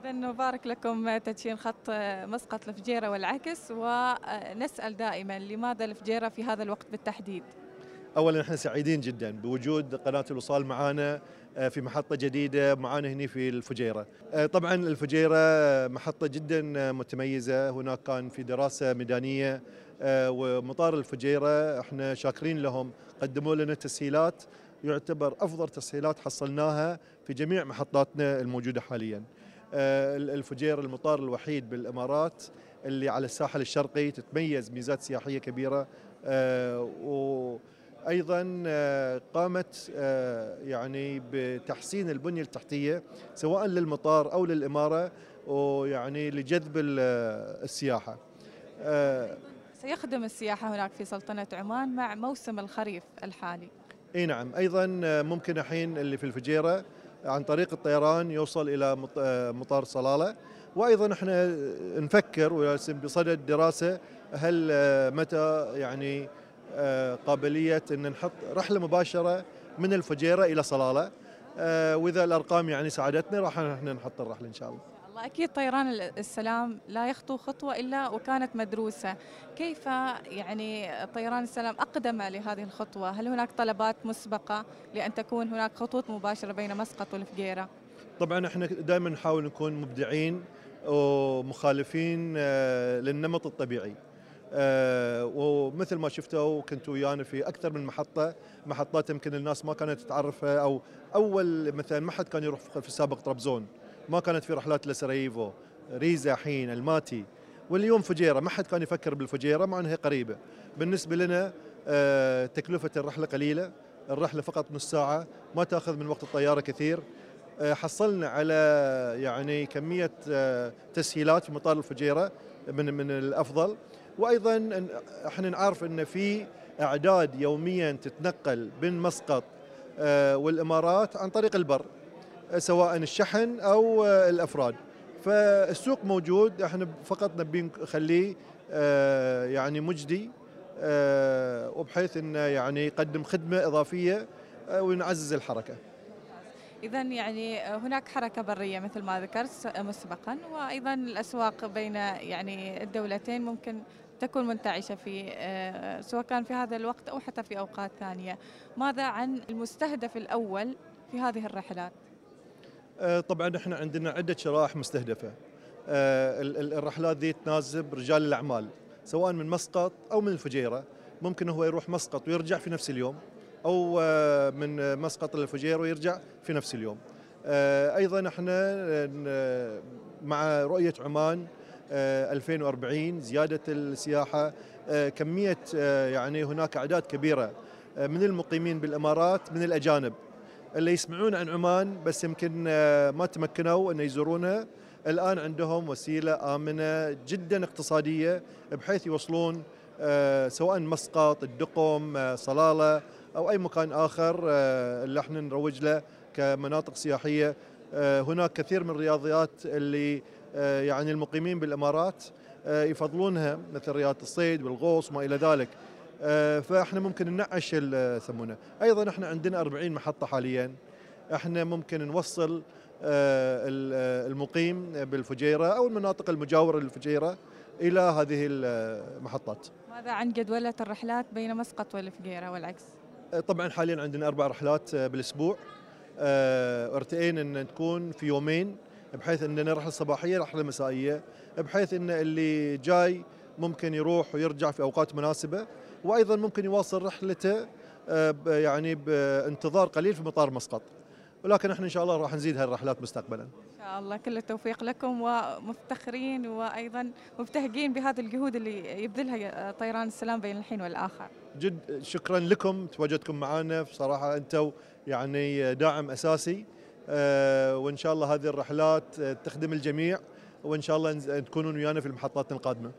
إذا نبارك لكم تدشين خط مسقط الفجيرة والعكس ونسأل دائما لماذا الفجيرة في هذا الوقت بالتحديد؟ اولا إحنا سعيدين جدا بوجود قناة الوصال معانا آه، في محطة جديدة معانا هنا في الفجيرة. آه، طبعا الفجيرة محطة جدا متميزة، هناك كان في دراسة ميدانية آه، ومطار الفجيرة إحنا شاكرين لهم قدموا لنا تسهيلات يعتبر أفضل تسهيلات حصلناها في جميع محطاتنا الموجودة حاليا. الفجيره المطار الوحيد بالإمارات اللي على الساحل الشرقي تتميز ميزات سياحية كبيرة و أيضا آه، قامت آه، يعني بتحسين البنية التحتية سواء للمطار أو للإمارة ويعني لجذب السياحة. آه، سيخدم السياحة هناك في سلطنة عمان مع موسم الخريف الحالي. إي نعم، أيضا ممكن الحين اللي في الفجيرة عن طريق الطيران يوصل إلى مطار صلالة وأيضا إحنا نفكر بصدد دراسة هل متى يعني آه، قابلية إن نحط رحلة مباشرة من الفجيرة إلى صلالة آه، وإذا الأرقام يعني ساعدتنا راح إحنا نحط الرحلة إن شاء الله. الله أكيد طيران السلام لا يخطو خطوة إلا وكانت مدروسة، كيف يعني طيران السلام أقدم لهذه الخطوة؟ هل هناك طلبات مسبقة لأن تكون هناك خطوط مباشرة بين مسقط والفجيره؟ طبعا إحنا دائما نحاول نكون مبدعين ومخالفين آه، للنمط الطبيعي. آه، ومثل ما شفتوا كنتوا ويانا في أكثر من محطة محطات يمكن الناس ما كانت تعرفها أو أول مثلا ما حد كان يروح في السابق طرابزون ما كانت في رحلات لسراييفو ريزا حين الماتي. واليوم فجيرة ما حد كان يفكر بالفجيرة مع إنها قريبة. بالنسبة لنا آه، تكلفة الرحلة قليلة. الرحلة فقط نص ساعة ما تأخذ من وقت الطيارة كثير. آه، حصلنا على يعني كمية تسهيلات في مطار الفجيرة من من الأفضل. وأيضا إحنا نعرف إن في أعداد يوميا تتنقل بين مسقط آه، والإمارات عن طريق البر. آه، سواء الشحن أو آه، الأفراد فالسوق موجود إحنا فقط نبي نخليه يعني مجدي وبحيث إنه يعني يقدم خدمة إضافية ونعزز الحركة. اذا يعني هناك حركة برية مثل ما ذكرت مسبقا وأيضا الأسواق بين يعني الدولتين ممكن تكون منتعشة في آه، سواء كان في هذا الوقت أو حتى في أوقات ثانية ماذا عن المستهدف الأول في هذه الرحلات؟ آه، طبعا إحنا عندنا عدة شرائح مستهدفة. آه، الرحلات ذي تناسب رجال الأعمال سواء من مسقط أو من الفجيرة. ممكن هو يروح مسقط ويرجع في نفس اليوم أو من مسقط للفجيرة ويرجع في نفس اليوم. أيضا إحنا مع رؤية عمان 2040 آه، زيادة السياحة آه، كمية آه، يعني هناك أعداد كبيرة من المقيمين بالإمارات من الأجانب. اللي يسمعون عن عمان بس يمكن ما تمكنوا أن يزورونها الآن عندهم وسيلة آمنة جدا اقتصادية بحيث يوصلون سواء مسقط الدقم صلالة أو أي مكان آخر اللي إحنا نروج له كمناطق سياحية. هناك كثير من الرياضيات اللي آه، يعني المقيمين بالإمارات آه، يفضلونها مثل رياضه الصيد والغوص وما إلى ذلك. آه، فاحنا ممكن ننعش يسمونه أيضا إحنا عندنا 40 محطة حاليا إحنا ممكن نوصل المقيم بالفجيرة أو المناطق المجاورة للفجيرة إلى هذه المحطات. ماذا عن جدولة الرحلات بين مسقط والفجيرة والعكس؟ طبعا حاليا عندنا أربع رحلات بالأسبوع ارتئينا إن تكون في يومين بحيث اننا رحله صباحيه رحلة مسائية بحيث إن اللي جاي ممكن يروح ويرجع في أوقات مناسبة وأيضا ممكن يواصل رحلته آه، يعني بانتظار قليل في مطار مسقط ولكن إحنا إن شاء الله راح نزيد هالرحلات مستقبلا. إن شاء الله كل التوفيق لكم ومفتخرين وأيضا مبتهجين بهذه الجهود اللي يبذلها طيران السلام بين الحين والآخر. جد شكرا لكم تواجدكم معنا بصراحة أنتم يعني داعم أساسي آه، وإن شاء الله هذه الرحلات تخدم الجميع وإن شاء الله تكونون ويانا في المحطات القادمة